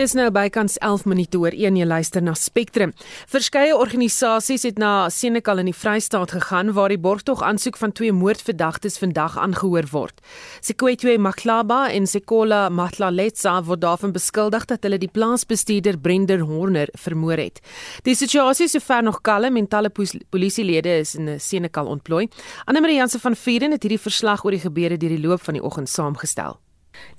Dis nou bykans 11 minute oor 1 jy luister na Spectrum. Verskeie organisasies het na Senekal in die Vrystaat gegaan waar die borgtog aansoek van twee moordverdagtes vandag aangehoor word. Sekwetwe Maklaba en Sekola Matlaletsa word daarvan beskuldig dat hulle die plaasbestuurder Brender Horner vermoor het. Die situasie is sover nog kalm en talle polisielede is in Senekal ontplooi. Anne Marie Jansen van Vieren het hierdie verslag oor die gebeure deur die loop van die oggend saamgestel.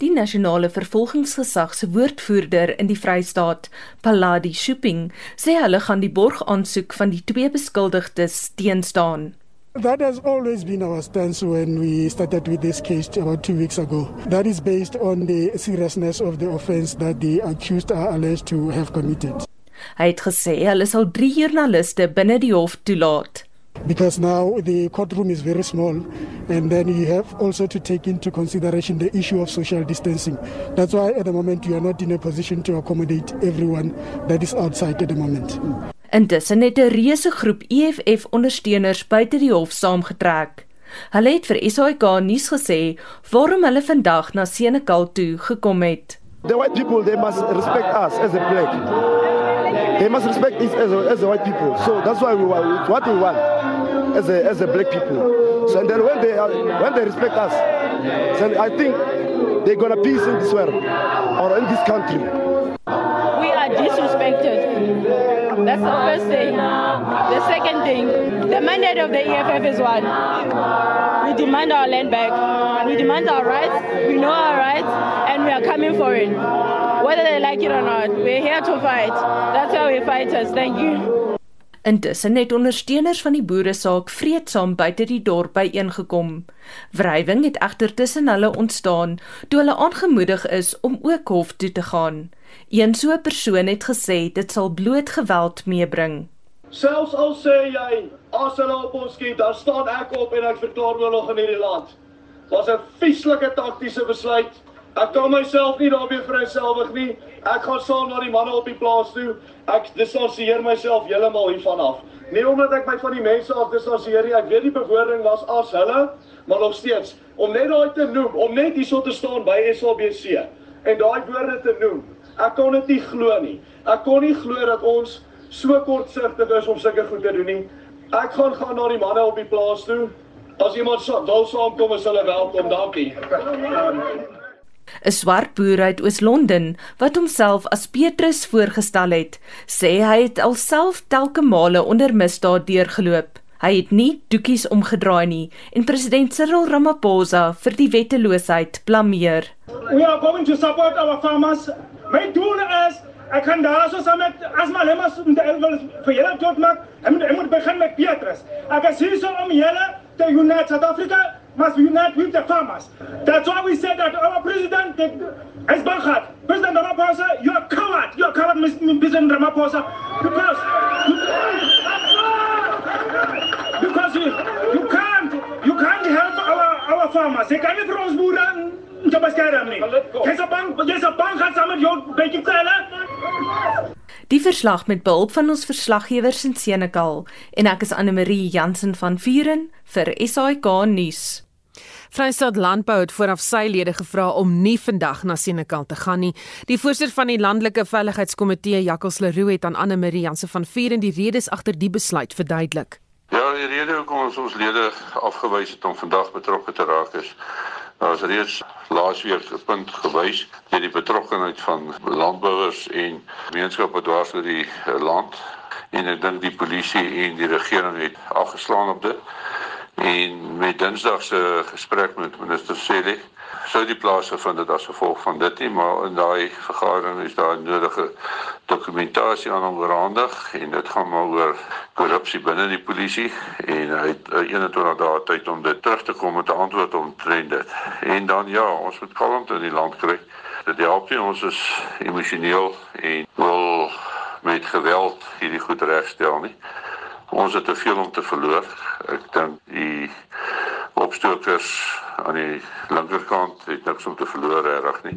Die nasionale vervolgingsgesag se woordvoerder in die Vrystaat, Paladi Shopping, sê hulle gaan die borgaansoek van die twee beskuldigdes teenstaan. That has always been our stance when we started with this case about two weeks ago. That is based on the seriousness of the offence that the accused are alleged to have committed. Hy het gesê hulle sal 3 joernaliste binne die hof toelaat because now the courtroom is very small and then you have also to take into consideration the issue of social distancing. That's why at the moment you are not in a position to accommodate everyone that is outside at the moment. Intussen het 'n reuse groep EFF ondersteuners buite die hof saamgetrek. Hulle het vir SAK nuus gesê waarom hulle vandag na Senekal toe gekom het. The white people they must respect us as a black they must respect us as, a, as a white people. So that's why we want what we want as a as a black people. So and then when they are, when they respect us, then I think they're gonna peace in this world or in this country. We are disrespected. That's the first thing. The second thing, the mandate of the EFF is one. We demand our land back. We demand our rights. We know our rights, and we are coming for it. Whether they like it or not, we're here to fight. That's how we fight us. Thank you. Intussen het ondersteuners van die boere saak vreedsaam buite die dorp byeengekom. Wrywing het egter tussen hulle ontstaan toe hulle aangemoedig is om ook hof toe te gaan. Een so 'n persoon het gesê dit sal bloot geweld meebring. Selfs al sê jy as hulle op ons skiet, dan staan ek op en ek verklaar oorlog in hierdie land. Was 'n vieslike taktiese besluit. Ek kan myself nie daarby verselwig nie. Ek gaan saam na die manne op die plaas toe. Ek distansieer myself heeltemal hiervan af. Nie omdat ek my van die mense af distansieer nie. Ek weet die bewoording was as hulle, maar nog steeds om net daai te noem, om net hierso te staan by SABC en daai woorde te noem. Ek kon dit nie glo nie. Ek kon nie glo dat ons so kortsigtig is om sulke goed te doen nie. Ek gaan gaan na die manne op die plaas toe. As iemand wil saamkom, is hulle welkom. Dankie. 'n swart boer uit Oos-London wat homself as Petrus voorgestel het, sê hy het alself telke male onder misdaad deurgeloop. Hy het nie doekies omgedraai nie en president Cyril Ramaphosa vir die wetteloosheid blameer. We are going to support our farmers. My doel is ek kan daar so saam met as lemas om te wil vir julle tot maak. Ek moet ek moet begin met Petrus. Ek is hier so om julle te unite South Africa must unite with the farmers. That's why we said that our president, as Bankhat, President Ramaphosa, you are coward. You are coward, President Ramaphosa, because because you, you can't you can't help our our farmers. They can't throw us buran. Jabas kaya ramni. Kesa bank, kesa bank hat samen yo beki tsela. Die verslag met behulp van ons verslaggewers in Senekal en ek is Anne Marie Jansen van Vuren vir SAK nuus. Vrystaat Landbou het vooraf sy lede gevra om nie vandag na Senekal te gaan nie. Die voorsitter van die landelike veiligheidskomitee, Jakkals Leroux, het aan Anne Marie Jansen van Vuren die redes agter die besluit verduidelik. Ja, die rede hoekom ons ons lede afgewys het om vandag betrokke te raak is Daar is reeds laasweek 'n punt gewys deur die betrokkeheid van landbouers en gemeenskappe dwars oor die land en ek dink die polisie en die regering het afgeslaan op dit. En met Dinsdag se gesprek met minister Cele sou die plaas gevind het as gevolg van dit nie, maar in daai vergadering is daar nodige dokumentasie aan hom oorhandig en dit gaan maar oor korrupsie binne die polisie en hy het 21 dae tyd om dit terug te kom met 'n antwoord omtrent dit. En dan ja, ons moet kalmte in die land kry. Dit help nie ons is emosioneel en wil met geweld hierdie goed regstel nie. Ons het te veel om te verloor. Ek dink die opstokers aan die linkerkant het niks om te verloor reg nie.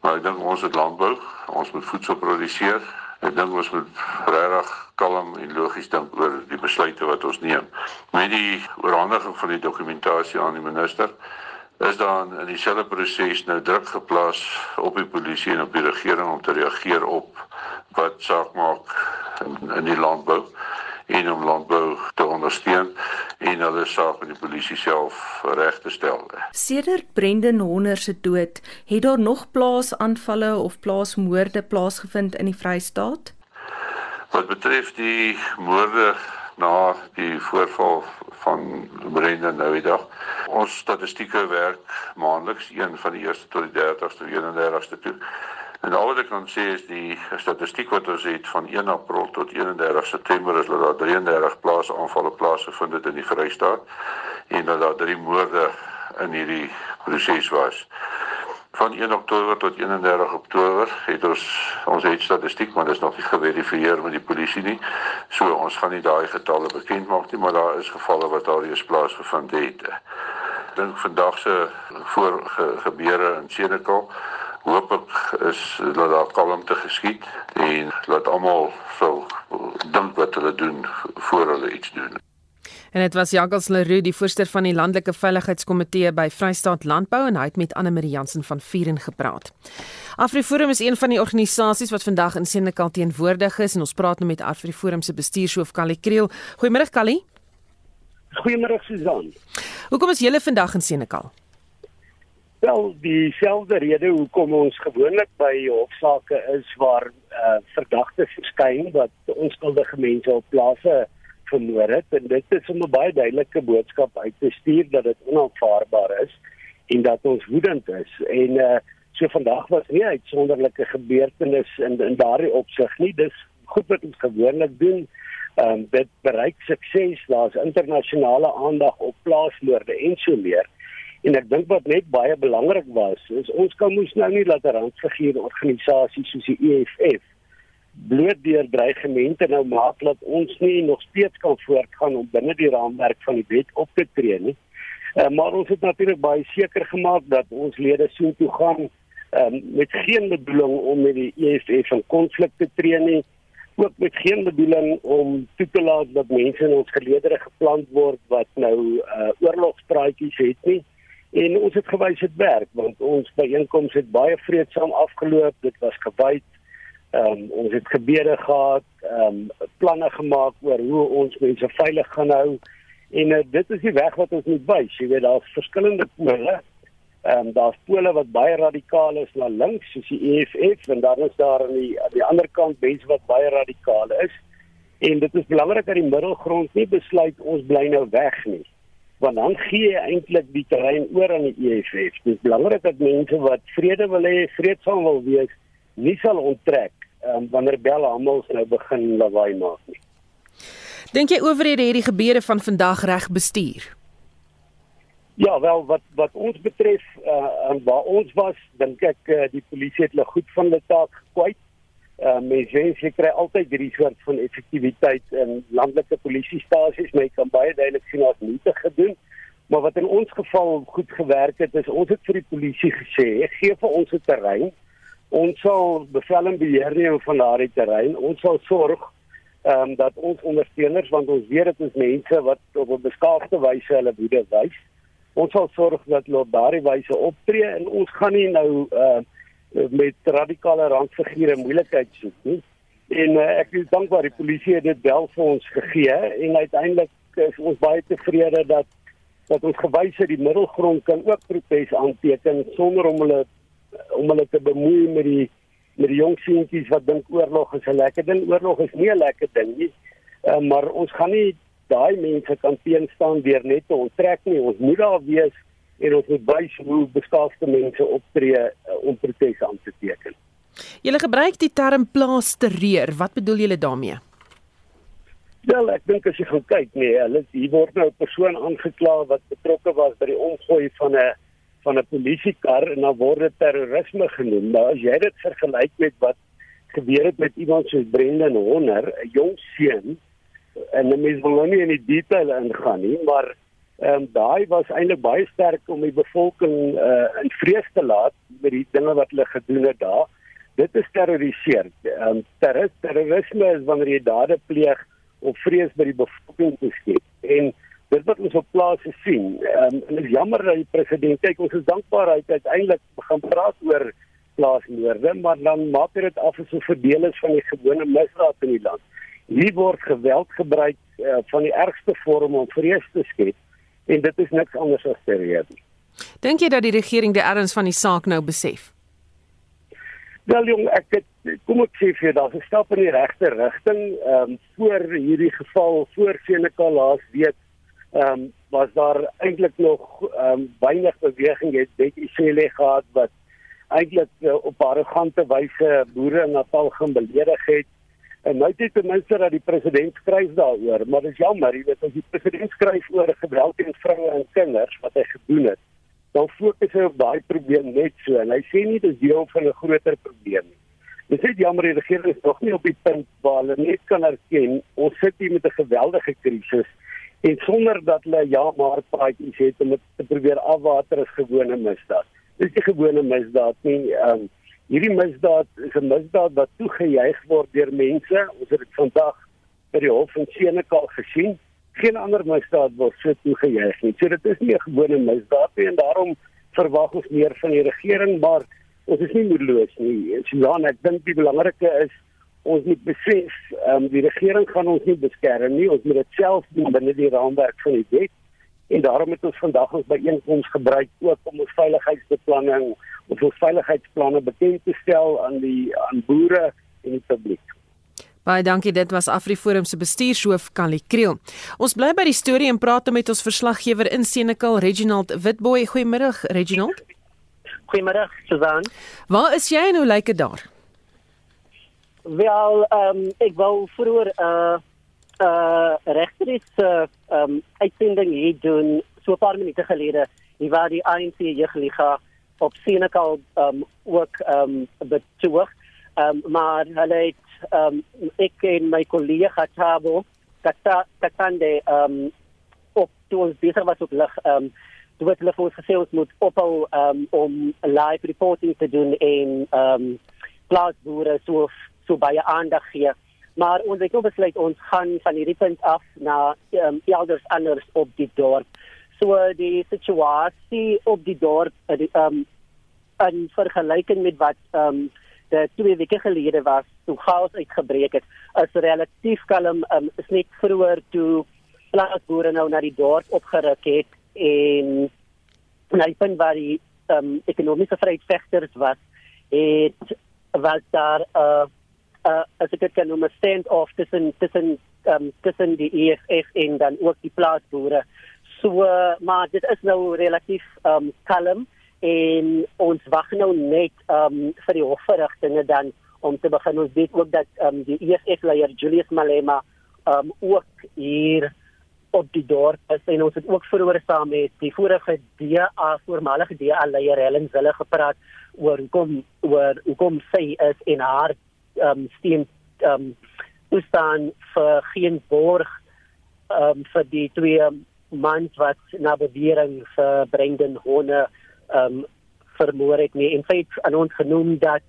Maar ek dink ons het landbou, ons moet voedsel produseer. Ek dink ons moet regtig kalm en logies dink oor die besluite wat ons neem. Met die oorhandiging van die dokumentasie aan die minister is dan in dieselfde proses nou druk geplaas op die polisie en op die regering om te reageer op wat saak maak in, in die landbou en om landbou te ondersteun en hulle saak met die polisie self reg te stel. Sedert Brendan Honder se dood, het daar nog plaasaanvalle of plaasmoorde plaasgevind in die Vrystaat? Wat betref die moorde na die voorval van Brendan nou die dag. Ons statistieke werk maandeliks een van die eerste tot die 30ste, 31ste toe. En al wat ek kan sê is die statistiek wat ons het van 1 April tot 31 September is dat daar 33 plaasaanvalle plaasgevind het in die Vrystaat en dat daar drie moorde in hierdie proses was. Van 1 Oktober tot 31 Oktober het ons ons het statistiek maar dit is nog nie geverifieer met die polisie nie. So ons gaan nie daai getalle bekend maak nie, maar daar is gevalle wat daar reeds plaasgevind het. Dink vandag se voor ge, gebeure in Senekal hoop ek is dat daar kalmte geskied en laat almal sou dink wat hulle doen voor hulle iets doen. En dit was Jagels Leroux, die voorsteur van die landelike veiligheidskomitee by Vrystaat Landbou en hy het met Anne Marie Jansen van Vieren gepraat. AfriForum is een van die organisasies wat vandag in Senekal teenwoordig is en ons praat nou met AfriForum se bestuurshoof Callie Kriel. Goeiemôre Callie. Goeiemôre Susan. Hoekom is julle vandag in Senekal? Wel, dieselfde rede hoekom ons gewoonlik by hofsaake is waar uh, verdagtes verskyn wat onskuldige mense op plase vermoor het. En dit is 'n baie duidelike boodskap uit te stuur dat dit onaanvaarbaar is en dat ons woedend is. En uh, so vandag was nie 'n uitsonderlike gebeurtenis in in daardie opsig nie. Dis goed wat ons gewoonlik doen. Um, dit bereik sukses. Daar's internasionale aandag op plaasmoorde en so meer En ek dink wat net baie belangrik was, is ons kan moes nou nie laat 'n randfiguur organisasie soos die EFF bloot deur dreigemente nou maak dat ons nie nog steeds kan voortgaan om binne die raamwerk van die wet op te tree nie. Uh, maar ons het natuurlik baie seker gemaak dat ons lede so toe gaan um, met geen bedoeling om met die EFF in konflik te tree nie ook met geen bedoeling om toe te laat dat mense in ons geleedere geplant word wat nou uh, oorlogspraatjies het nie. En ons het gewys dit werk want ons byeenkomste het baie vreedsaam afgeloop. Dit was gewyd. Ehm um, ons het gebede gehad, ehm um, planne gemaak oor hoe ons mense veilig gaan hou. En uh, dit is die weg wat ons moet wys. Jy weet daar's verskillende pole. Ehm um, daar's pole wat baie radikaal is na links soos die EFF en dan is daar aan die aan die ander kant mense wat baie radikaal is. En dit is belangrik dat die middelgrond nie besluit ons bly nou weg nie want dan gee jy eintlik die terrein oor aan die EFF. Dit is belangrik dat mense wat vrede wil hê, vreedsaam wil wees, nie sal onttrek um, wanneer bel almal nou begin lawaai maak nie. Dink jy owerhede hierdie gebeure van vandag reg bestuur? Ja, wel wat wat ons betref uh, waar ons was, dink ek uh, die polisie het hulle goed van hulle taak gekwyt uh, mense kry altyd hierdie soort van effektiwiteit in landelike polisiestasies, maar jy kan baie duidelik sien dat nie te gedoen. Maar wat in ons geval goed gewerk het, is ons het vir die polisie gesê, gee vir ons 'n terrein. Ons sal bevel en beheer neem van daardie terrein. Ons sal sorg ehm um, dat ons ondersteuners want ons weet dit is mense wat op 'n beskaafde wyse hulle woede wys. Ons sal sorg dat hulle op daardie wyse optree en ons gaan nie nou ehm uh, met radikale randfigure moeilikheid soek nie. En uh, ek is dankbaar die polisie het dit wel vir ons gegee en uiteindelik is ons baie tevrede dat dat ons gewys het die middelgrond kan ook protes aanteken sonder om hulle om hulle te bemoei met die met die jong seentjies wat dink oorlog is 'n lekker ding. Oorlog is nie 'n lekker ding nie. Uh, maar ons gaan nie daai mense kan teenstaan deur net te onttrek nie. Ons moet daar wees en ons moet wys hoe beskaafde mense optree uh, om protes aan te teken. Julle gebruik die term plaas terreur. Wat bedoel julle daarmee? Wel, ek dink as jy gaan kyk, nee, hulle hier word nou 'n persoon aangekla wat betrokke was by die omgooi van 'n van 'n polisiekar en dan word dit terrorisme genoem. Nou as jy dit vergelyk met wat gebeur het met iemand soos Brendan Honor, 'n jong seun, en mense wil nou nie in die detail ingaan nie, maar Ehm um, daai was eintlik baie sterk om die bevolking uh, in vrees te laat met die dinge wat hulle gedoen het daar. Dit is terroriseer. Ehm um, terrorisme is wanneer jy dade pleeg om vrees by die bevolking te skep. En Dit wat ons op plase sien. Ehm um, is jammer dat die president kyk ons is dankbaar hy het uiteindelik begin praat oor plaasmoorde, maar dan maak dit af as 'n verdeel is van die gewone misdaad in die land. Hier word geweld gebruik uh, van die ergste vorm om vrees te skep en dit is niks anders as terreur. Dink jy dat die regering die erns van die saak nou besef? Wel jong, ek het, kom ek sê vir jou, daar's 'n stap in die regte rigting. Ehm um, voor hierdie geval, voor Senekal laas week, ehm um, was daar eintlik nog ehm um, weinig beweging. Jy het Betty Cele gehad wat eintlik uh, op arrogante wyse boere in Natal gaan beledig het. En nou dit ten minste dat die president skryf daaroor, maar dit is jammer, jy weet as die president skryf oor geweld teen vroue en kinders wat hy gedoen het dan fokus hy op daai probleem net so en hy sê nie dit is deel van 'n groter probleem nie. Dit is jammer die regering is nog nie op die punt waar hulle net kan erken ons sit hier met 'n geweldige krisis en sonder dat hulle ja maar praatjies het om dit te probeer afwater as gewone misdaad. Dis nie gewone misdaad nie. Ehm um, hierdie misdaad is 'n misdaad wat toegejuig word deur mense. Ons het dit vandag by die hof van Senekal gesien geen ander misdaad word so toegejuig nie. So dit is nie 'n gewone misdaad nie en daarom verwag ons meer van die regering, maar ons is nie moedeloos nie. Susan, ek dink die belangrike is ons moet besef, ehm um, die regering gaan ons nie beskerm nie. Ons moet dit self doen binne die raamwerk van die wet. En daarom het ons vandag ons byeenkoms gebruik ook om ons veiligheidsbeplanning of ons veiligheidsplanne bekend te stel aan die aan boere en die publiek. Baie dankie. Dit was AfriForum se bestuurshoof Kali Kriel. Ons bly by die storie en praat met ons verslaggewer in Senekal, Reginald Witboy. Goeiemiddag, Reginald. Goeiemiddag, Susan. Waar is jy en hoe lyk dit daar? Wel, ehm um, ek wou vroeër 'n uh, uh regteris uh um uitsending hier doen so 'n paar minute gelede. Hier waar die ANC jeugliga op Senekal um, ook um, betoog. Um, maar hulle het um, ek en my kollega Thabo Kata Katande um op toe ons besig was op lig um toe het hulle vir ons gesê ons moet ophou um om live reporting te doen en um plaasboere so so baie aandag gee maar ons het nou besluit ons gaan van hierdie punt af na um, elders anders op die dorp so die situasie op die dorp um in vergelyking met wat um dit twee weke gelede was toe chaos uitgebreek het is relatief kalm um, is net vroeër toe plaasboere nou na die dorp opgeruk het en na die punt waar die um, ekonomiese vryheidsvegters was het was daar 'n uh, uh, as ek dit kan noem 'n stand off tussen tussen um, tussen die EFF en dan ook die plaasboere so uh, maar dit is nou relatief um, kalm en ons wag nou net um vir die hofverrigtinge dan om te begin. Ons weet ook dat um die EFF leier Julius Malema um ook hier op die dorp is en ons het ook vroeër saam met die vorige DA voormalige DA leier Helen Zille gepraat oor hoekom oor hoekom sy is en haar um steen um staan vir geen borg um vir die twee mans wat na bewering vir Brendan Horne um vermoor het nie en sy het aan ons genoem dat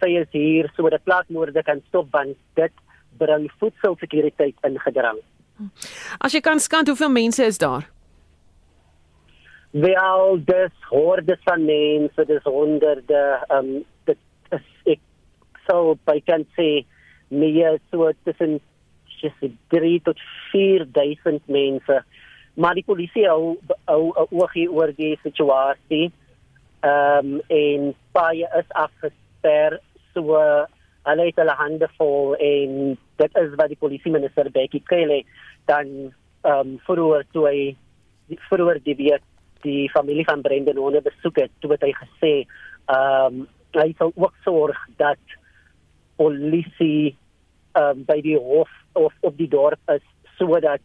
sy is hier sodat plaasmoorde kan stop want dit bring voedselsekuriteit in gedrang. As jy kan skat hoeveel mense is daar? Wel, dis horde van mense, dis honderde, um dit is ek sou by kan sê meer so tussen just 3 tot 4000 mense. Maar die polisie hou hou oog hier oor die situasie ehm um, en baie is afgesper so hulle het hulle hande vol en dit is wat die polisie minister Becky Cele dan ehm um, vroeër toe vroeër die week die familie van Brendan Horne besoek het toe het hy gesê ehm um, hy sal ook sorg dat polisie ehm um, by die hof of op die dorp is sodat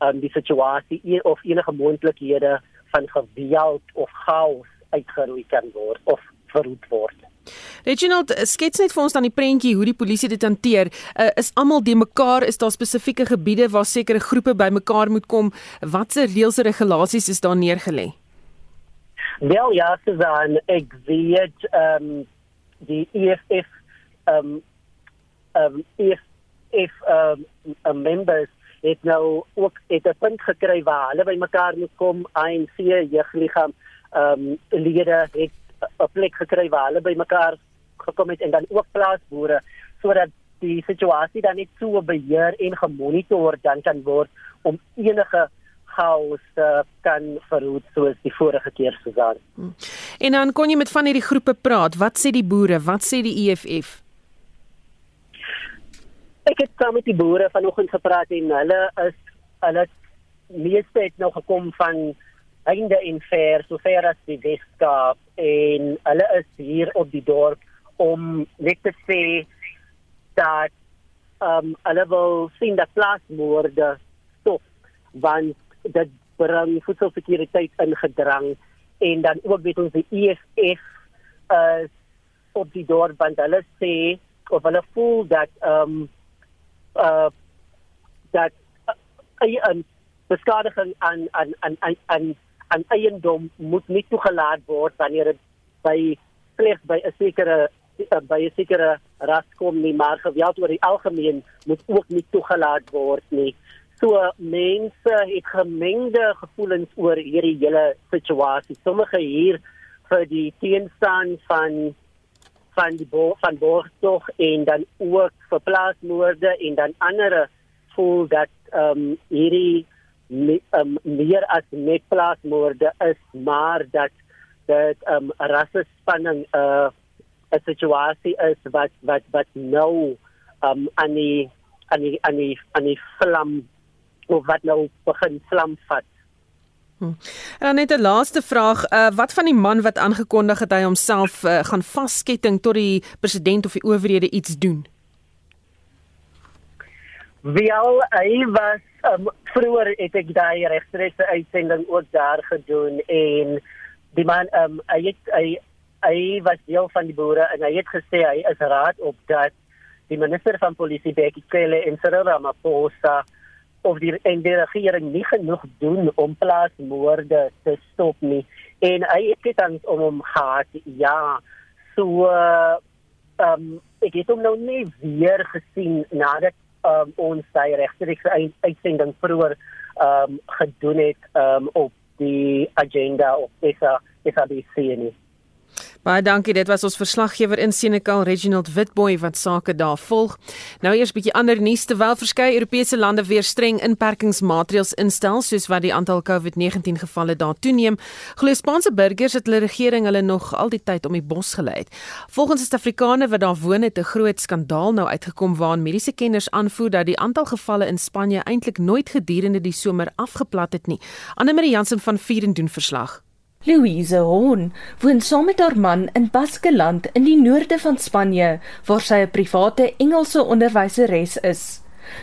um, die situasie of enige moontlikhede van geweld of chaos uitgeroei kan word of verhoed word. Reginald, skets net vir ons dan die prentjie hoe die polisie dit hanteer. Uh, is almal de mekaar? Is daar spesifieke gebiede waar sekere groepe bymekaar moet kom? Watse reëls en regulasies is daar neergelê? Wel ja, Susan, ek weet ehm um, die EFF ehm um, ehm um, EFF ehm um, members het nou ook het 'n punt gekry waar hulle bymekaar moet kom ANC jeugliggaam ehm um, lede het 'n plek gekry waar hulle bymekaar gekom het en dan ook plaasboere sodat die situasie dan net so beheer en gemonitor dan kan word om enige chaos uh, kan verhoed soos die vorige keer Susan. Hmm. En dan kon jy met van hierdie groepe praat. Wat sê die boere? Wat sê die EFF? Ek het saam met die boere vanoggend gepraat en hulle is hulle meeste het nou gekom van einde en ver so ver as die Weskaap en hulle is hier op die dorp om net te sê dat ehm um, hulle wil sien dat plaasmoorde stop want dit bring voedselsekuriteit in gedrang en dan ook weet ons die EFF is op die dorp want hulle sê of hulle voel dat ehm um, uh dat uh, 'n beskadiging aan aan aan aan aan aan eiendom moet nie toegelaat word wanneer dit by slegs by 'n sekere uh, by 'n sekere ras kom nie maar geweld oor die algemeen moet ook nie toegelaat word nie. So mense het gemengde gevoelens oor hierdie hele situasie. Sommige hier vir die teenstand van van die bo van borgtog en dan ook vir plaasmoorde en dan ander voel dat ehm um, hierdie me, um, meer as net plaasmoorde is maar dat dat ehm um, rasse spanning 'n uh, 'n situasie is wat wat wat nou ehm um, aan die aan die aan die aan die vlam of wat nou begin vlam vat Hm. En dan net 'n laaste vraag, uh, wat van die man wat aangekondig het hy homself uh, gaan vasketting tot die president of die owerhede iets doen? Wel, hy was um, vroeër het ek daai regstreekse uitsending ook daar gedoen en die man um, hy het hy hy was deel van die boere en hy het gesê hy is raad op dat die minister van polisie Bekkie Cele en Cyril Ramaphosa of die en die regering nie genoeg doen om plaasmoorde te stop nie. En hy het dit dan om hom gehad. Ja so ehm uh, um, ek het hom nou nie weer gesien nadat um, ons sy regterlike uitsending vroeër ehm um, gedoen het ehm um, op die agenda op SA SABC nie Baie dankie. Dit was ons verslaggewer in Senekal, Reginald Witboy wat sake daar volg. Nou eers bietjie ander nuus terwyl verskeie Europese lande weer streng inperkingsmaatreëls instel soos wat die aantal COVID-19 gevalle daar toeneem. Glo Spaanse burgers het hulle regering hulle nog al die tyd om die bos gelei. Volgens die Suid-Afrikaners wat daar woon het 'n groot skandaal nou uitgekom waarin mediese kenners aanvoer dat die aantal gevalle in Spanje eintlik nooit gedurende die somer afgeplat het nie. Anne Marie Jansen van Vieren doen verslag. Louise Horn woon saam met haar man in Baskeland in die noorde van Spanje waar sy 'n private Engelse onderwyseres is.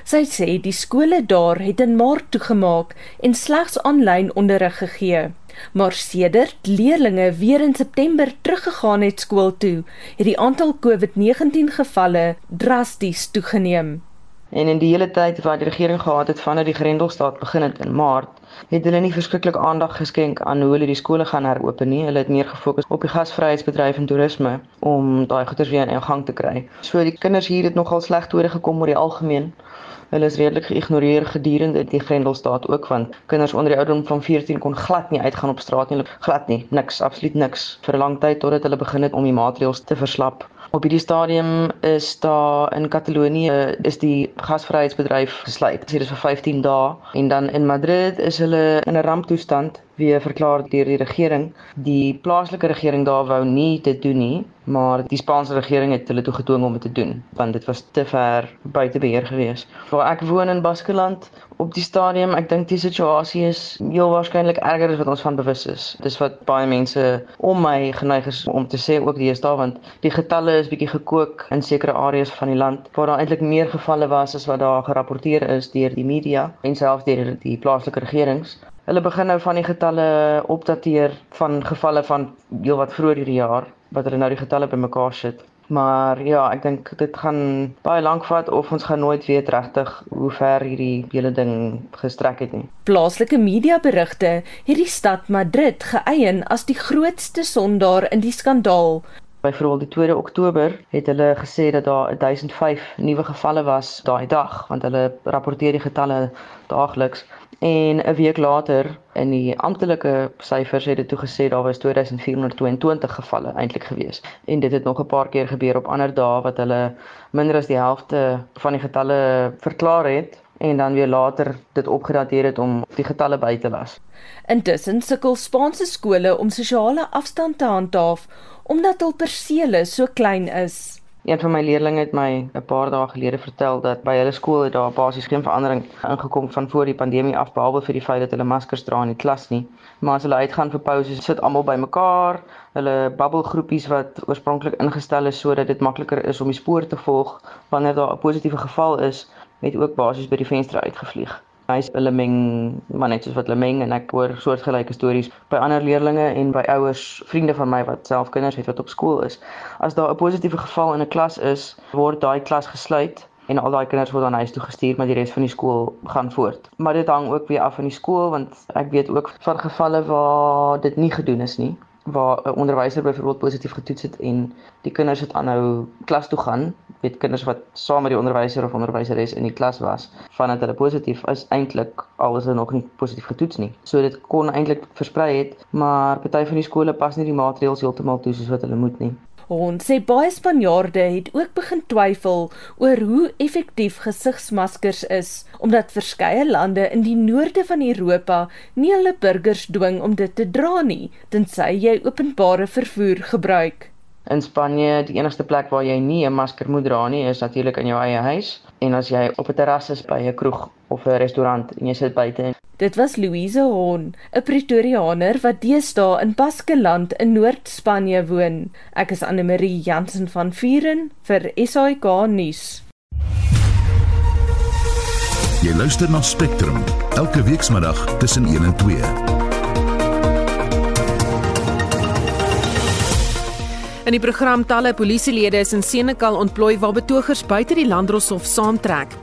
Sy sê die skole daar het in Maart toegemaak en slegs aanlyn onderrig gegee. Maar sedert leerdlinge weer in September teruggegaan het skool toe, het die aantal COVID-19 gevalle drasties toegeneem. En in die hele tyd wat die regering gehad het vanaf die Grendelstaat begin het in Maart, het hulle nie verskriklik aandag geskenk aan hoe hulle die skole gaan heropen nie. Hulle het meer gefokus op die gasvryheidsbedryf en toerisme om daai goeders weer in gang te kry. So die kinders hier het nogal sleg toe gekom oor die algemeen. Hulle is redelik geïgnoreer gedurende die Grendelstaat ook want kinders onder die ouderdom van 14 kon glad nie uitgaan op straat nie, glad nie, niks, absoluut niks vir 'n lang tyd totdat hulle begin het om die maatreëls te verslap. Op hierdie stadium is daar in Katalonië is die gasvryheidsbedryf gesluit. Dit is vir 15 dae en dan in Madrid is hulle in 'n ramptoestand weer verklaar deur die regering. Die plaaslike regering daar wou nie dit doen nie, maar die Spaanse regering het hulle toe gedwing om dit te doen want dit was te ver buite beheer gewees. Waar ek woon in Baskeland op die stadium, ek dink die situasie is heel waarskynlik erger as wat ons van bewus is. Dis wat baie mense om my geneig is om te sê ook die is daar want die getalle is bietjie gekook in sekere areas van die land waar daar eintlik meer gevalle was as wat daar gerapporteer is deur die media en selfs deur die plaaslike regerings. Hulle begin nou van die getalle opdateer van gevalle van heelwat vroeër hierdie jaar wat hulle nou die getalle bymekaar sit. Maar ja, ek dink dit gaan baie lank vat of ons gaan nooit weet regtig hoe ver hierdie hele ding gestrek het nie. Plaaslike media berigte het die stad Madrid geëien as die grootste sondaar in die skandaal Byvoorbeeld die 2 Oktober het hulle gesê dat daar 1005 nuwe gevalle was daai dag, want hulle rapporteer die getalle daagliks. En 'n week later in die amptelike syfers het dit toe gesê daar was 2422 gevalle eintlik gewees. En dit het nog 'n paar keer gebeur op ander dae wat hulle minder as die helfte van die getalle verklaar het en dan weer later dit opgedateer het om die getalle by te las. Intussen sukkel Spaanse skole om sosiale afstand te handhaaf omdat hul persele so klein is. Een van my leerders het my 'n paar dae gelede vertel dat by hulle skool het daar basies geen verandering ingekom van voor die pandemie af behalwe vir die feit dat hulle maskers dra in die klas nie. Maar as hulle uitgaan vir pauses, sit almal bymekaar. Hulle bubbelgroepies wat oorspronklik ingestel is sodat dit makliker is om die spoor te volg wanneer daar 'n positiewe geval is, het ook basies by die venster uitgevlieg hy's 'n lemming, maar net soos wat lemming en ek hoor soortgelyke stories by ander leerders en by ouers, vriende van my wat self kinders het wat op skool is. As daar 'n positiewe geval in 'n klas is, word daai klas gesluit en al daai kinders word dan huis toe gestuur maar die res van die skool gaan voort. Maar dit hang ook weer af van die skool want ek weet ook van gevalle waar dit nie gedoen is nie waar 'n onderwyser byvoorbeeld positief getoets het en die kinders het aanhou klas toe gaan, weet kinders wat saam met die onderwyser of onderwyseres in die klas was, vandat hulle positief is eintlik al is hulle nog nie positief getoets nie. So dit kon eintlik versprei het, maar party van die skole pas nie die maatreëls heeltemal toe soos wat hulle moet nie. Ons sê baie Spanjaarde het ook begin twyfel oor hoe effektief gesigsmaskers is, omdat verskeie lande in die noorde van Europa nie hulle burgers dwing om dit te dra nie, tensy jy openbare vervoer gebruik. In Spanje, die enigste plek waar jy nie 'n masker moet dra nie, is natuurlik in jou eie huis en as jy op 'n terras is by 'n kroeg of 'n restaurant en jy sit buite Dit was Louise Horn, 'n Pretoriaaner wat deesdae in Baskeland in Noord-Spanje woon. Ek is Anne Marie Jansen van Vuren vir SAK nuus. Jy luister na Spectrum elke weekmiddag tussen 1 en 2. In die program talle polisielede is in Senekal ontplooi waar betogers buite die landdroshof saamtrek.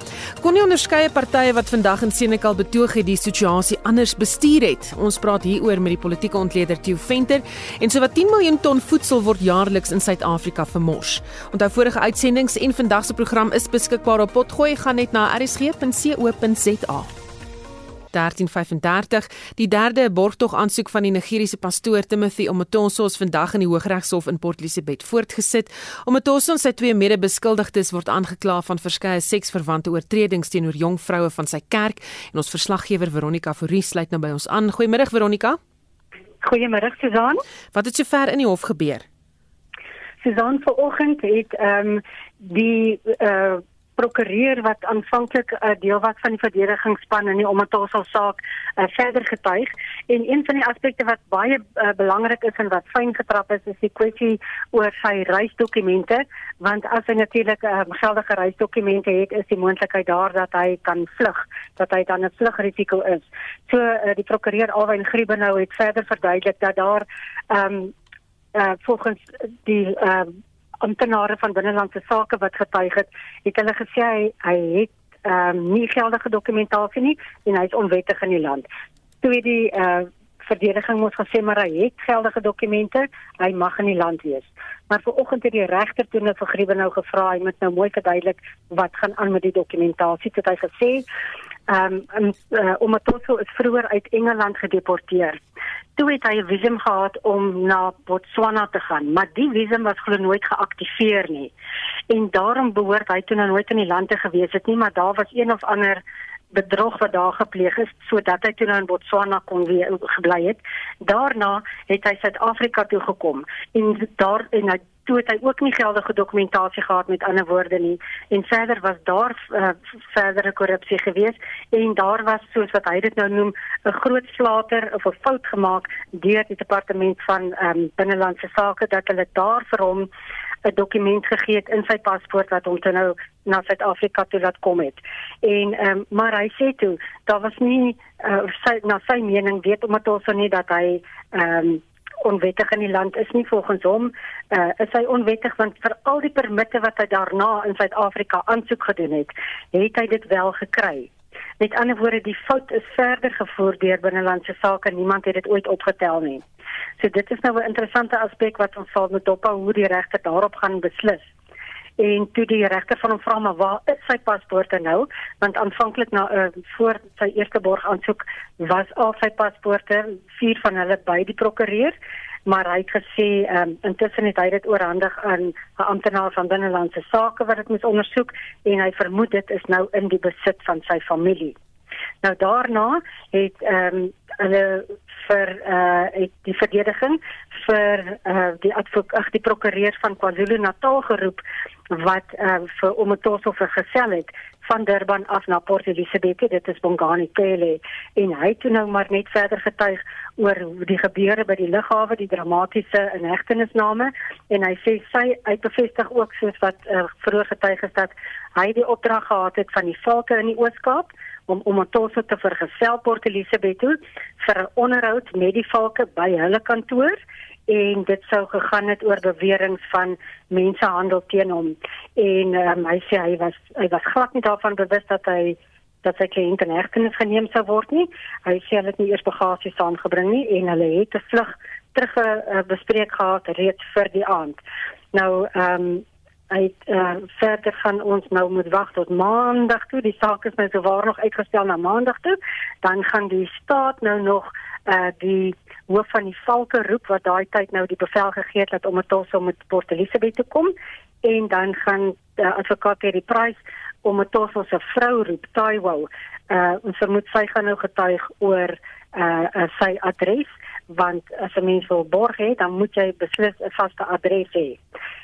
Kon nie onderskeie partye wat vandag in Senekal betoog het die situasie anders bestuur het. Ons praat hieroor met die politieke ontleder Theo Venter en sowat 10 miljoen ton voedsel word jaarliks in Suid-Afrika vermors. Onthou vorige uitsendings en vandag se program is beskikbaar op potgooi gaan net na rsg.co.za. 1335. Die derde borgtog aansoek van die Nigeriese pastoor Timothy Omotoso is vandag in die Hooggeregshof in Port Elizabeth voortgesit. Omotoso en sy twee mede-beskuldigdes word aangekla van verskeie seksverwante oortredings teenoor jong vroue van sy kerk en ons verslaggewer Veronica Fourie sluit nou by ons aan. Goeiemôre Veronica. Goeiemôre Susan. Wat het sover in die hof gebeur? Susan vanoggend het ehm um, die uh prokureur wat aanvanklik 'n uh, deel was van die verdedigingsspan in die Omatosal saak uh, verder getuig. En een van die aspekte wat baie uh, belangrik is en wat fyn getrap is is die kwessie oor sy reisdokumente. Want as hy natuurlik uh, geldige reisdokumente het is die moontlikheid daar dat hy kan vlug dat hy dan 'n vlugrisiko is. So uh, die prokureur Alwyn Griebenhou het verder verduidelik dat daar ehm um, uh, volgens die uh, amptenare van binnelandse sake wat getuig het, het hulle gesê hy, hy het ehm um, nie geldige dokumentasie nie en hy is onwettig in die land. Toe het die eh uh, verdediging moes gesê maar hy het geldige dokumente, hy mag in die land wees. Maar vanoggend het die regter toe nou vir Griebenhou gevra, hy moet nou mooi verduidelik wat gaan aan met die dokumentasie. Dit hy gesê ehm um, uh, Omatoso is vroeër uit Engeland gedeporteer toe het hy 'n visum gehad om na Botswana te gaan, maar die visum was glo nooit geaktiveer nie. En daarom behoort hy toe nou nooit in die land te gewees het nie, maar daar was een of ander bedrog wat daar gepleeg is sodat hy toe nou in Botswana kon gebly het. Daarna het hy Suid-Afrika toe gekom en daar en hy toe het hy ook nie geldige dokumentasie gehad met ander woorde nie en verder was daar uh, verdere korrupsie gewees en daar was soos wat hy dit nou noem 'n groot flater of 'n fout gemaak deur die departement van um, binnelandse sake dat hulle daar vir hom 'n dokument gegee het in sy paspoort wat hom toe nou na Suid-Afrika toe laat kom het. En ehm um, maar hy sê toe daar was nie uh, sy na sy mening weet omdat ons nie dat hy ehm um, onwettig in die land is nie volgens hom uh, is hy onwettig want vir al die permitte wat hy daarna in Suid-Afrika aansoek gedoen het, het hy dit wel gekry. Met ander woorde, die fout is verder gevoer deur binnelandse sake. Niemand het dit ooit opgetel nie. So dit is nou 'n interessante aspek wat ons sal moet dophou hoe die regter daarop gaan beslis. En toe die regter van hom vra maar waar is sy paspoorte nou? Want aanvanklik na uh, voor sy eerste borg aansoek was al sy paspoorte vier van hulle by die prokureur maar hy het gesê um, intussen het hy dit oorhandig aan 'n amptenaar van binnelandse sake wat dit moet ondersoek en hy vermoed dit is nou in die besit van sy familie. Nou daarna het ehm um, hulle vir eh uh, die verdediging vir eh uh, die advokaat die prokureur van KwaZulu-Natal geroep wat eh uh, vir Omotoso vergesel het van Durban af na Port Elizabeth dit is Bongani Pele en hy het nou maar net verder getuig oor die gebeure by die lughawe die dramatiese inhegtenisname. En hy sê sy uitbevestig ook soos wat uh, vroeër getuig is dat hy die opdrag gehad het van die valke in die Ooskaap om om Otoso te vergesel Port Elizabeth toe vir 'n onderhoud met die valke by hulle kantoor en dit sou gegaan het oor beweringe van mensehandel teen hom. En um, hy sê hy was hy was glad nie daarvan bewus dat hy dat sy kliënt in hegtenis geneem sou word nie. Hy sê hulle het nie eers bagasie saamgebring nie en hulle het 'n vlug terug uh, bespreek gehad reeds vir die aand. Nou ehm um, Hy uh, verder gaan ons nou moet wag tot maandag toe. Die saak is nou sowaar nog uitgestel na maandag toe. Dan gaan die staat nou nog uh die hoof van die valke roep wat daai tyd nou die bevel gegee het dat om dit om met Port Elizabeth te kom en dan gaan uh, advokaat hierdie prys om dit ons se vrou roep Taiwo. Uh ons vermoed sy gaan nou getuig oor uh, uh sy adres want as 'n mens wil borg hê dan moet jy beslis 'n vaste adres hê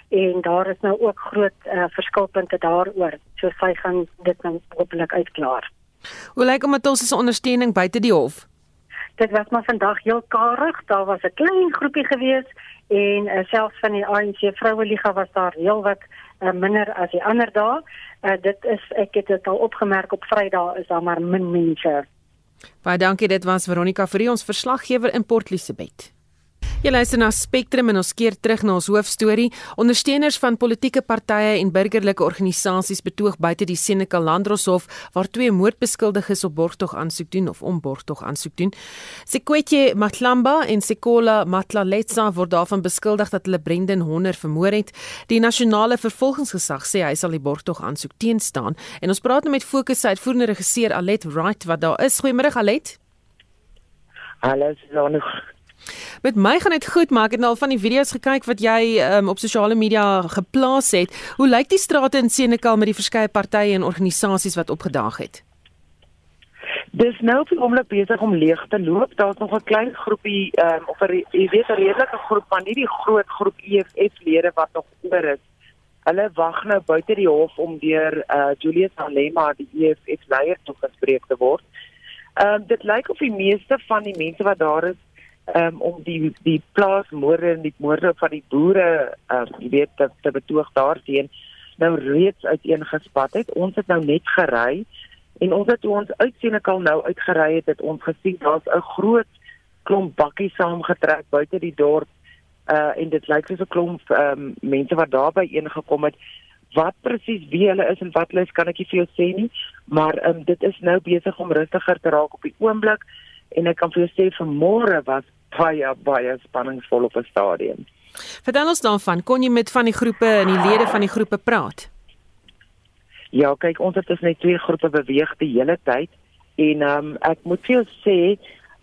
en daar is nou ook groot uh, verskilpunte daaroor. So sy gaan dit nou hopelik uitklaar. Hoe lyk om met ons se ondersteuning buite die hof? Dit was maar vandag heel karig. Daar was 'n klein groepie gewees en uh, selfs van die ANC Vroueliga was daar heelwat uh, minder as die ander dae. Uh, dit is ek het dit al opgemerk op Vrydag is daar maar min mense. Baie dankie dit was Veronica vir ons verslaggewer in Port Elizabeth. Jy luister na Spectrum en ons keer terug na ons hoofstorie. Ondersteuners van politieke partye en burgerlike organisasies betoog buite die Senekal Landdroshof waar twee moordbeskuldiges op borgtog aansoek doen of om borgtog aansoek doen. Sekwetje Matlamba en Sekola Matlaletsa word daarvan beskuldig dat hulle Brendan Honder vermoor het. Die nasionale vervolgingsgesag sê hy sal die borgtog aansoek teenstaan en ons praat nou met fokus uitvoerende regisseur Alet Wright wat daar is. Goeiemôre Alet. Alles is nog Met my gaan dit goed, maar ek het nou al van die video's gekyk wat jy um, op sosiale media geplaas het. Hoe lyk die strate in Senekal met die verskeie partye en organisasies wat opgedaag het? Dis nou op die oomblik besig om leeg te loop. Daar's nog 'n klein groepie um, of 'n jy weet 'n redelike groep, maar nie die groot groep EFF-lede wat nog oor is. Hulle wag nou buite die hof om deur uh, Julius Alema, die EFF-leier, toegespreek te word. Ehm um, dit lyk of die meeste van die mense wat daar is um, om die die plaasmoorde en die moorde van die boere uh jy weet te, te betoog daarteen nou reeds uiteengespat het. Ons het nou net gery en ons het ons uitsienekal nou uitgery het, het ons gesien daar's 'n groot klomp bakkies saamgetrek buite die dorp uh en dit lyk soos 'n klomp um, mense wat daarby ingekom het wat presies wie hulle is en wat hulle is kan ek nie vir jou sê nie maar um, dit is nou besig om rustiger te raak op die oomblik en ek kan vir jou sê vanmôre was baie baie spanningsvol op 'n stadion. Vertel ons daarvan, kon jy met van die groepe en die lede van die groepe praat? Ja, kyk, ons het dus net twee groepe beweeg die hele tyd en ehm um, ek moet vir jou sê,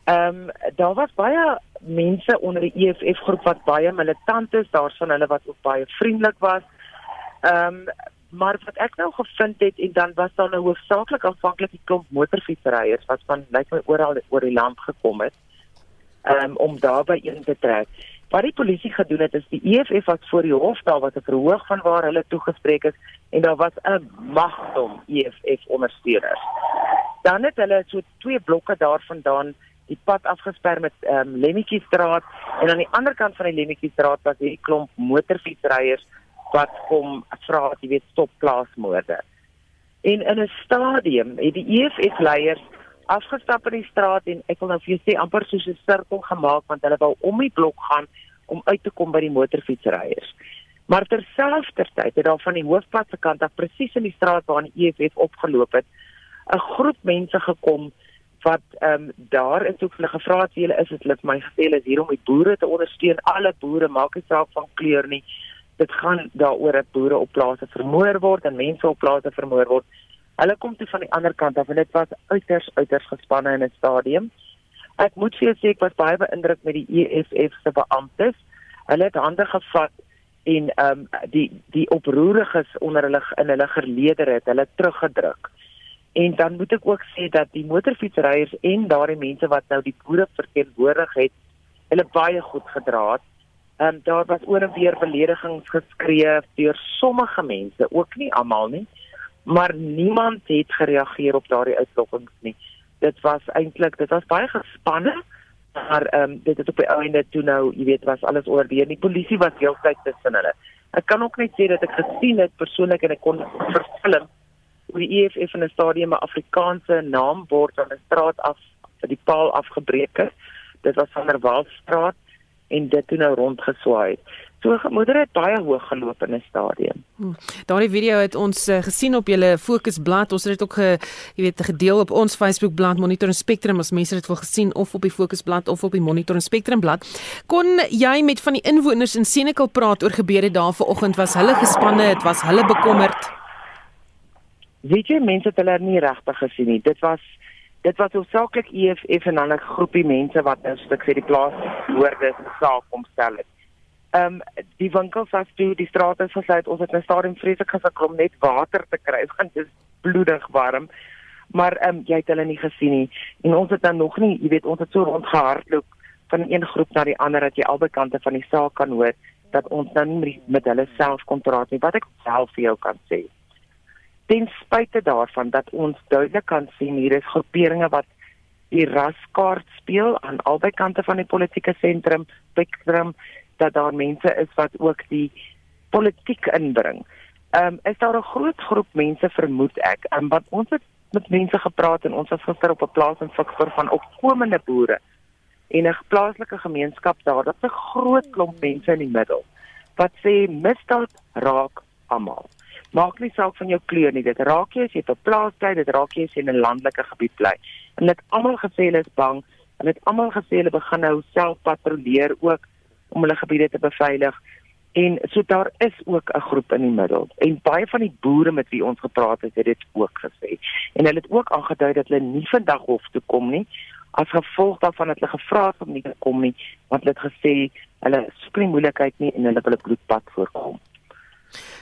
ehm um, daar was baie mense onder die EFF groep wat baie militant is, daar's van hulle wat ook baie vriendelik was. Ehm um, maar wat ek nou gevind het en dan was daar nou hoofsaaklik aanvanklik 'n klomp motorfietsryers wat van lyk my oral oor die land gekom het um, om daarby in te trek. Wat die polisie gedoen het is die EFF was voor die hof daar wat 'n verhoog van waar hulle toegespreek is en daar was 'n magdom EFF ondersteuners. Dan het hulle so twee blokke daarvandaan die pad afgesper met ehm um, Lemmetjiestraat en aan die ander kant van die Lemmetjiestraat was hierdie klomp motorfietsryers wat kom vra jy weet stop plaasmoorde. En in 'n stadium het die EFF leiers afgestap in die straat en ek wil nou vir jou sê amper soos 'n sirkel gemaak want hulle wou om die blok gaan om uit te kom by die motorfietsryers. Maar terselfdertyd het daar van die hoofpad se kant af presies in die straat waar die EFF opgeloop het, 'n groep mense gekom wat ehm um, daar is ook hulle gevra het julle is dit hulle vir my gesê hulle is hier om die boere te ondersteun alle boere maak nie saak van kleur nie dit gaan daaroor dat boere op plase vermoor word en mense op plase vermoor word. Hulle kom toe van die ander kant af en dit was uiters uiters gespanne in 'n stadium. Ek moet vir jou sê ek was baie beïndruk met die EFF se beamptes. Hulle het hande gevat en ehm um, die die oproeriges onder hulle in hulle geleedere het hulle teruggedruk. En dan moet ek ook sê dat die motorfietsryers en daardie mense wat nou die boere verteenwoordig het, hulle baie goed gedra het. Um, daar was oor en weer beledigings geskree deur sommige mense, ook nie almal nie, maar niemand het gereageer op daardie uitlokkings nie. Dit was eintlik, dit was baie gespanne, maar ehm um, dit het op die einde toe nou, jy weet, was alles oordeel. Die polisie was heeltyd tussen hulle. Ek kan ook net sê dat ek gesien het persoonlik en ek kon verfilm hoe die EFF in 'n stadium 'n Afrikaanse naambord aan 'n straat af vir die paal afgebreek het. Dit was van der Waldstraat en dit toe nou rondgeswaai. So gemoeder het baie hoog geloop in 'n stadium. Hmm. Daardie video het ons uh, gesien op julle fokusblad. Ons het dit ook ge, jy weet gedeel op ons Facebookblad Monitor en Spectrum as mense dit wil gesien of op die fokusblad of op die Monitor en Spectrum blad. Kon jy met van die inwoners in Senekal praat oor gebeure daar vanoggend? Was hulle gespanne? Het was hulle bekommerd? weet jy mense het hulle nie regtig gesien nie. Dit was dit was hoofsaaklik EFF en dan 'n groepie mense wat nou stuk sê die plaas woorde saak omstel het. Ehm um, die winkels was toe, die strate is gesluit. Ons het 'n stadium vreeslik gesukkel om net water te kry want dit is bloedig warm. Maar ehm um, jy het hulle nie gesien nie. En ons het dan nog nie, jy weet, ons het so rondgehardloop van een groep na die ander dat jy albei kante van die saak kan hoor dat ons nou nie met hulle self kon praat nie. Wat ek self vir jou kan sê ten spyte daarvan dat ons duidelik kan sien hier is groeperinge wat die raskaart speel aan albei kante van die politieke sentrum spektrum dat daar mense is wat ook die politiek inbring. Ehm um, is daar 'n groot groep mense vermoed ek, um, want ons het met mense gepraat en ons was gister op 'n plaas in Fikfor van opkomende boere en 'n plaaslike gemeenskap daar. Dit's 'n groot klomp mense in die middel wat sê misdaad raak almal maak nie saak van jou kleur nie. Dit raak jy as jy op 'n plaas bly, dit raak jy as jy in 'n landelike gebied bly. En dit almal gesê hulle is bang. Hulle het almal gesê hulle begin nou self patrolleer ook om hulle gebiede te beveilig. En so daar is ook 'n groep in die middel. En baie van die boere met wie ons gepraat het, het dit ook gesê. En hulle het ook aangedui dat hulle nie vandag hof toe kom nie as gevolg daarvan het hulle gevra om nie te kom nie, want hulle het gesê hulle soek nie moeilikheid nie en hulle wil 'n bloedbad voorkom.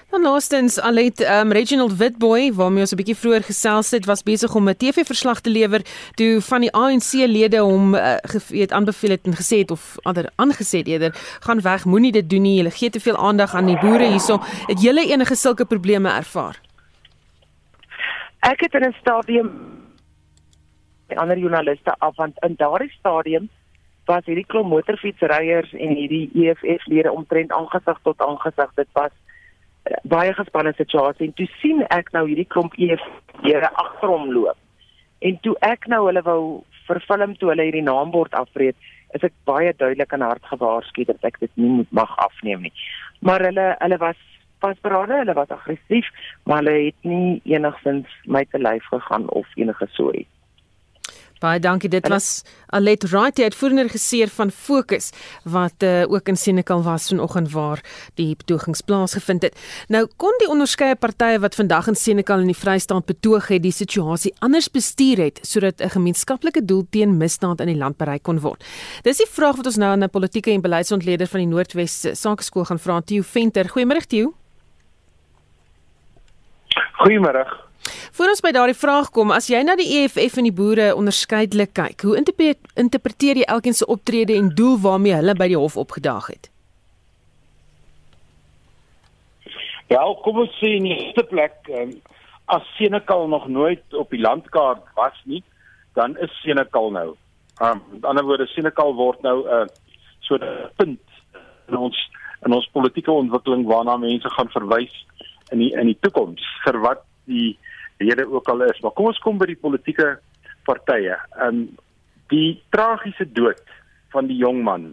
Dan laastens Alet um, Reginald Witboy waarmee ons 'n bietjie vroeër gesels het was besig om 'n TV-verslag te lewer toe van die ANC-lede hom uh, geweet aanbeveel het en gesê het of ander aangesê het eerder gaan weg moenie dit doen nie jy gee te veel aandag aan die boere hierso. Het julle enige sulke probleme ervaar? Ek het in 'n stadium ander joernaliste af want in daardie stadium was hierdie klomp motorfietsryers en hierdie EFF-lede omtrent aangesig tot aangesig dit was baie gespanne situasie en toe sien ek nou hierdie klomp EFF-lede agter hom loop. En toe ek nou hulle wou vervilm toe hulle hierdie naambord afbreek, is ek baie duidelik aan hart gewaarsku dat ek dit nie moet mag afneem nie. Maar hulle hulle was vasberade, hulle was aggressief, maar hulle het nie enigsins my te lyf gegaan of enige so iets. Baie dankie. Dit was Alet Wright, die uitvoerende regisseur van Fokus wat uh, ook in Senekal was vanoggend waar die betogings plaasgevind het. Nou kon die onderskeie partye wat vandag in Senekal in die Vrystaat betoog het, die situasie anders bestuur het sodat 'n gemeenskaplike doel teen misdaad in die land bereik kon word. Dis die vraag wat ons nou aan 'n politieke en beleidsontleder van die Noordwes Sakeskool gaan vra, Theo Venter. Goeiemôre Theo. Goeiemôre. Voordat ons by daardie vraag kom, as jy na die EFF en die boere onderskeidelik kyk, hoe interpreteer jy elkeen se optrede en doel waarmee hulle by die hof opgedaag het? Ja, kom ons sê in die eerste plek, um, as Senekal nog nooit op die landkaart was nie, dan is Senekal nou. Um, met ander woorde, Senekal word nou 'n uh, so 'n punt in ons in ons politieke ontwikkeling waarna mense gaan verwys in die in die toekoms vir wat die rede ook al is. Maar kom ons kom by die politieke partye. Ehm die tragiese dood van die jong man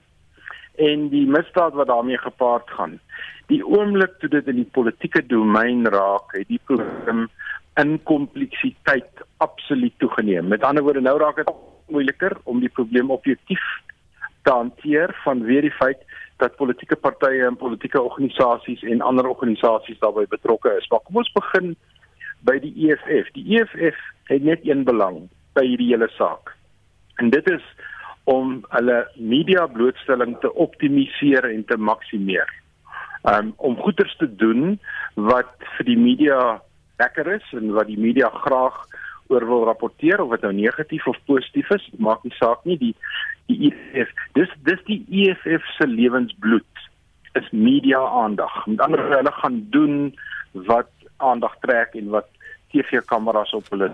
en die misdaad wat daarmee gepaard gaan. Die oomblik toe dit in die politieke domein raak, het die probleem in kompleksiteit absoluut toegeneem. Met ander woorde, nou raak dit moeiliker om die probleem objektief te hanteer vanweë die feit dat politieke partye en politieke organisasies en ander organisasies daarbey betrokke is. Maar kom ons begin by die EFF. Die EFF het net een belang by hierdie hele saak. En dit is om hulle media blootstelling te optimaliseer en te maksimeer. Um om goeders te doen wat vir die media lekker is en wat die media graag oor wil rapporteer of dit nou negatief of positief is, maak nie saak nie. Die die EFF, dis dis die EFF se lewensbloed is media aandag. Met ander woorde, hulle gaan doen wat aandag trek en wat TV-kameras op hulle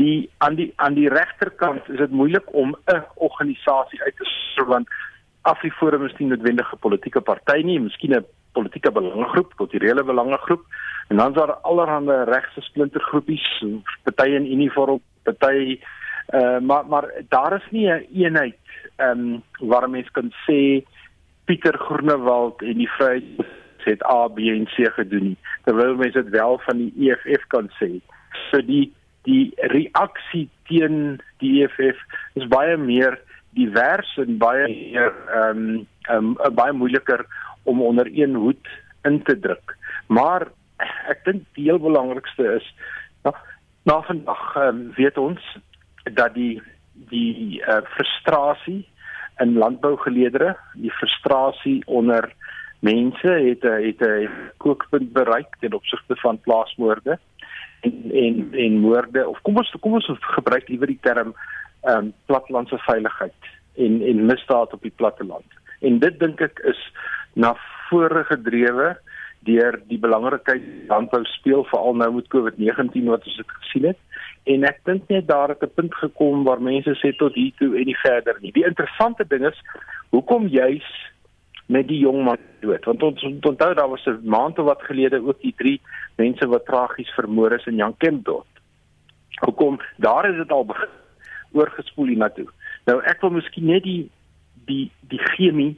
die aan die aan die regterkant is dit moeilik om 'n organisasie uit te sou want Afriforum is nie noodwendig 'n politieke party nie, miskien 'n politieke belangegroep, kulturele belangegroep en dan is daar allerlei regse splintergroepies, party in uniform, party uh maar maar daar is nie 'n een eenheid ehm um, waar mense kan sê Pieter Groenewald en die Vryheid het A B en C gedoen nie. Terwyl mense dit wel van die EFF kan sê. So die die reaksie teen die EFF is baie meer divers en baie meer ehm um, um, baie moeiliker om onder een hoed in te druk. Maar ek dink die heel belangrikste is na, na vandag um, weet ons dat die die uh, frustrasie in landbougeleedere, die frustrasie onder mense het het 'n kookpunt bereik ten opsigte van plaasmoorde en en en moorde of kom ons kom ons gebruik liewer die term ehm um, plattelandse veiligheid en en misdaad op die platteland. En dit dink ek is na vore gedrewe deur die belangrikheid landbou speel veral nou met COVID-19 wat ons dit gesien het. En ek dink net daar het 'n punt gekom waar mense sê tot hier toe en nie verder nie. Die interessante ding is hoekom juis met die jong man dood want ons onthou daar was 'n maand of wat gelede ook die drie mense wat tragies vermoor is in Jan Kemp dood. Hoekom daar is dit al begin oorgespoel hiernatoe. Nou ek wil miskien net die die die chemie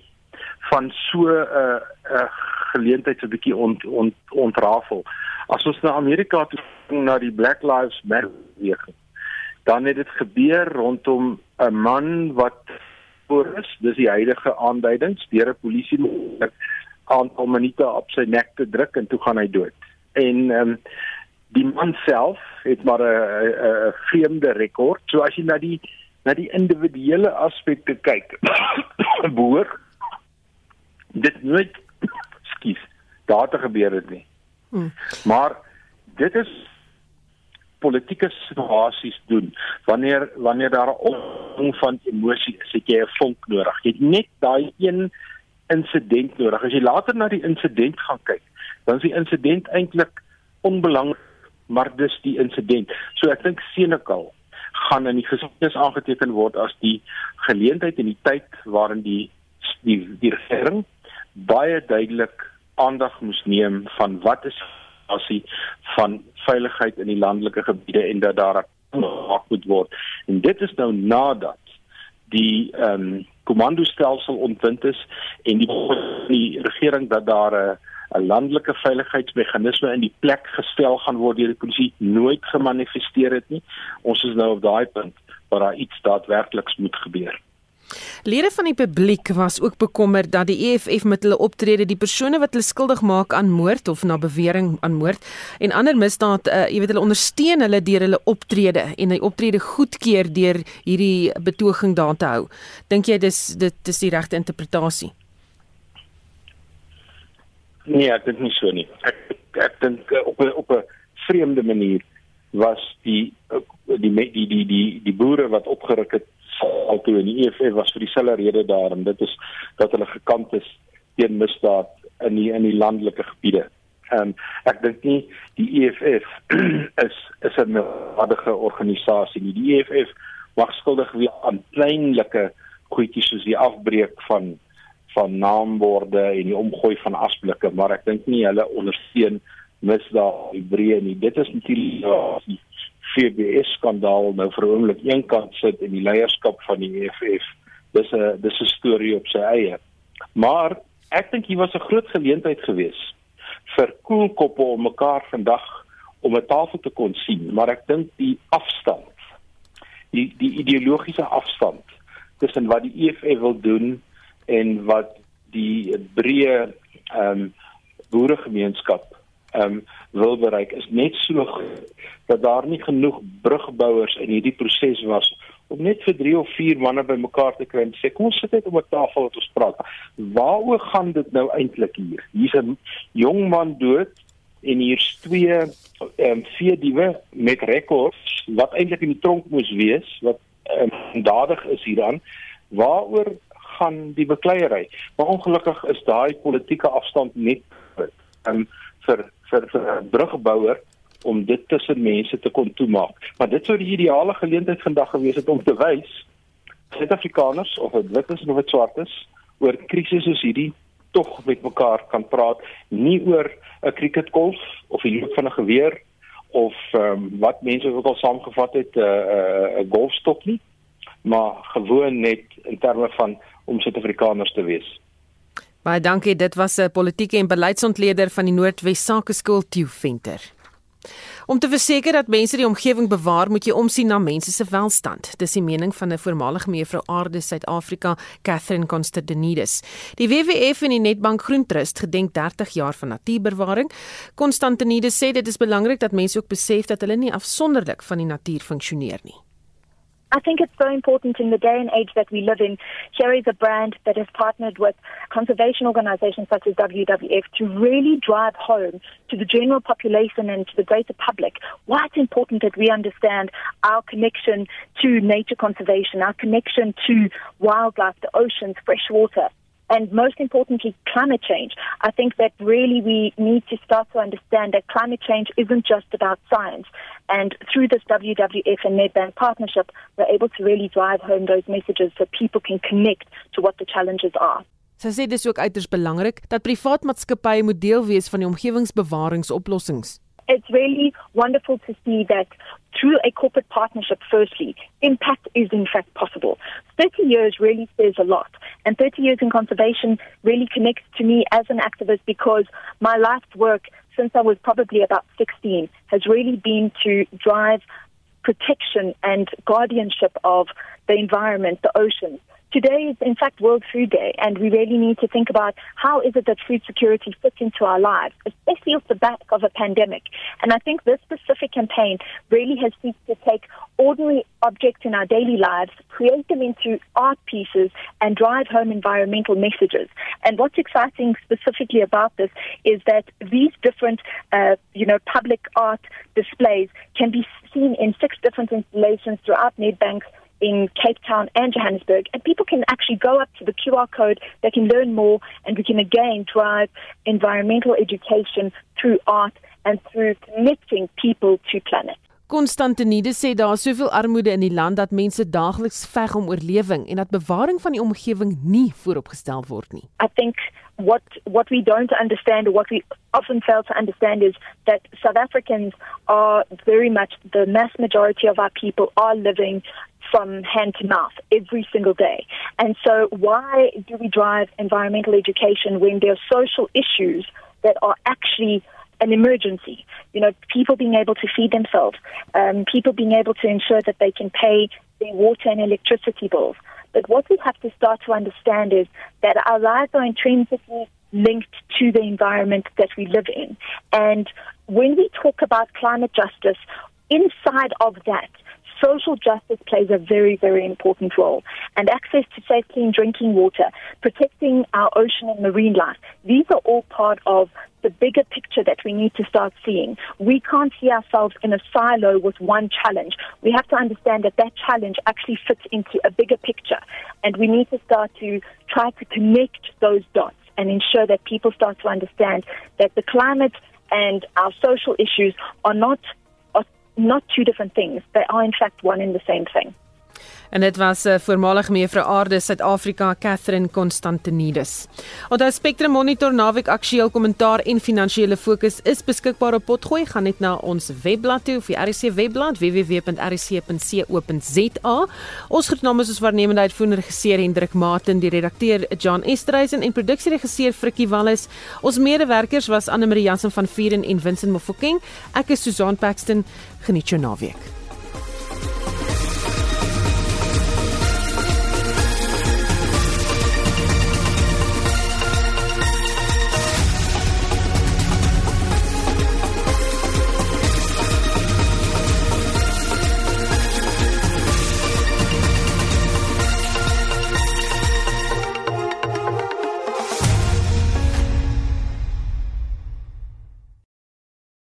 van so 'n uh, 'n uh, geleentheid so 'n bietjie ont, ont ontrafel. As ons na Amerika toe na die Black Lives Matter beweging, dan het dit gebeur rondom 'n man wat Boris, dis die huidige aanduidings deur 'n polisie aantal minute op sy nek te druk en toe gaan hy dood. En ehm um, die man self het maar 'n vreemde rekord. So as jy na die na die individuele aspekte kyk, behoor dit nooit skief daar te gebeur het nie. Hmm. Maar dit is politieke situasies doen wanneer wanneer daar 'n opbring van emosie is, het jy 'n vonk nodig. Jy het net daai een insident nodig. As jy later na die insident gaan kyk, dan is die insident eintlik onbelangrik, maar dis die insident. So ek dink Senekal gaan in die geskiedenis aangeteken word as die geleentheid en die tyd waarin die die die regering baie duidelik aandag moes neem van wat is asie van veiligheid in die landelike gebiede en dat daar gemaak moet word. En dit is nou nadat die ehm um, komandostelsel ontwind is en die die regering dat daar 'n 'n landelike veiligheidsmeganisme in die plek gestel gaan word deur die polisie nooit gemanifesteer het nie. Ons is nou op daai punt waar daar iets daadwerkliks moet gebeur. Lede van die publiek was ook bekommerd dat die EFF met hulle optrede die persone wat hulle skuldig maak aan moord of na bewering aan moord en ander misdaad, uh, jy weet hulle ondersteun hulle deur hulle optrede en hy optrede goedkeur deur hierdie betoging daar te hou. Dink jy dis dit is die regte interpretasie? Nee, ek dink nie so nie. Ek ek dink uh, op op 'n vreemde manier was die uh, die die die die die boere wat opgeruk het al toe in die EFF was vir dieselfde rede daar en dit is dat hulle gekant is teen misdaad in die in die landelike gebiede. Ehm um, ek dink nie die EFF is is 'n mildige organisasie nie. Die EFF mag skuldig wees aan kleinlike goedjies soos die afbreek van van naamborde en die omgooi van asblikke, maar ek dink nie hulle ondersteun misdaad in breë nie. Dit is natuurlik FBS skandaal nou vir oomblik eenkant sit in die leierskap van die EFF. Dis 'n dis 'n storie op sy eie. Maar ek dink hier was 'n groot geleentheid geweest vir koelkoppe om mekaar vandag om 'n tafel te kon sien, maar ek dink die afstand, die die ideologiese afstand tussen wat die EFF wil doen en wat die breë ehm um, boeregemeenskap um, wil bereik is net so dat daar nie genoeg brugbouers in hierdie proses was om net vir 3 of 4 manne bymekaar te kry en sê kom ons sit net om 'n tafel en ons praat. Waaroor gaan dit nou eintlik hier? Hier's 'n jong man dood en hier's twee ehm um, vier diewe met rekords wat eintlik in die tronk moes wees wat ehm um, dadig is hierdan. Waaroor gaan die bekleierery? Maar ongelukkig is daai politieke afstand net um, vir vir vir 'n brugbouer om dit tussen mense te kon toemaak. Maar dit sou die ideale geleentheid vandag gewees het om te wys Suid-Afrikaners of dit wit is of dit swart is oor krisisse soos hierdie tog met mekaar kan praat, nie oor 'n cricketgolf of die loop van 'n geweer of um, wat mense ook al saamgevat het 'n uh, 'n uh, golfstok nie, maar gewoon net in terme van om Suid-Afrikaners te wees. Baie dankie. Dit was 'n politieke en beleidsontleder van die Noordwes Sakeskool Tieu Venter. Om te verseker dat mense die omgewing bewaar, moet jy omsien na mense se welstand. Dis die mening van 'n voormalige mevrou Aarde Suid-Afrika, Catherine Constantinides. Die WWF en die Netbank Groentrust gedenk 30 jaar van natuurbewaring. Constantinides sê dit is belangrik dat mense ook besef dat hulle nie afsonderlik van die natuur funksioneer nie. I think it's so important in the day and age that we live in. Here is a brand that has partnered with conservation organizations such as WWF to really drive home to the general population and to the greater public why it's important that we understand our connection to nature conservation, our connection to wildlife, the oceans, fresh water and most importantly, climate change. I think that really we need to start to understand that climate change isn't just about science. And through this WWF and Nedbank partnership, we're able to really drive home those messages so people can connect to what the challenges are. Sy sê dis ook uiters belangrik dat privaat maatskappye moet deel wees van die omgewingsbewaringsoplossings. It's really wonderful to see that through a corporate partnership, firstly, impact is in fact possible. 30 years really says a lot. And 30 years in conservation really connects to me as an activist because my life's work since I was probably about 16 has really been to drive protection and guardianship of the environment, the oceans, Today is, in fact, World Food Day, and we really need to think about how is it that food security fits into our lives, especially off the back of a pandemic. And I think this specific campaign really has seeked to take ordinary objects in our daily lives, create them into art pieces, and drive home environmental messages. And what's exciting specifically about this is that these different, uh, you know, public art displays can be seen in six different installations throughout Nedbank's in Cape Town and Johannesburg, and people can actually go up to the QR code, they can learn more, and we can again drive environmental education through art and through connecting people to planet. Konstantinide sê daar is soveel armoede in die land dat mense daagliks veg om oorlewing en dat bewaring van die omgewing nie vooropgestel word nie. I think what what we don't understand or what we often fail to understand is that South Africans are very much the mass majority of our people are living from hand to mouth every single day. And so, why do we drive environmental education when there are social issues that are actually an emergency? You know, people being able to feed themselves, um, people being able to ensure that they can pay their water and electricity bills. But what we have to start to understand is that our lives are intrinsically linked to the environment that we live in. And when we talk about climate justice, inside of that, social justice plays a very, very important role. And access to safe, clean drinking water, protecting our ocean and marine life, these are all part of the bigger picture that we need to start seeing. We can't see ourselves in a silo with one challenge. We have to understand that that challenge actually fits into a bigger picture. And we need to start to try to connect those dots and ensure that people start to understand that the climate and our social issues are not not two different things. They are in fact one and the same thing. En dit was 'n uh, voormalige mevrou Aarde Suid-Afrika Catherine Constantinidis. Onthou Spectrum Monitor naweek aktueel kommentaar en finansiële fokus is beskikbaar op Potgooi. Gaan net na ons webblad toe of die RC webblad www.rc.co.za. Ons groetnaam is ons waarnemende uitvoerende regisseur Hendrik Maten, die redakteur John Estreisen en produksieregisseur Frikkie Wallis. Ons medewerkers was Anne Marie Jansen van Vieren en Vincent Mofokeng. Ek is Susan Paxton. Geniet jou naweek.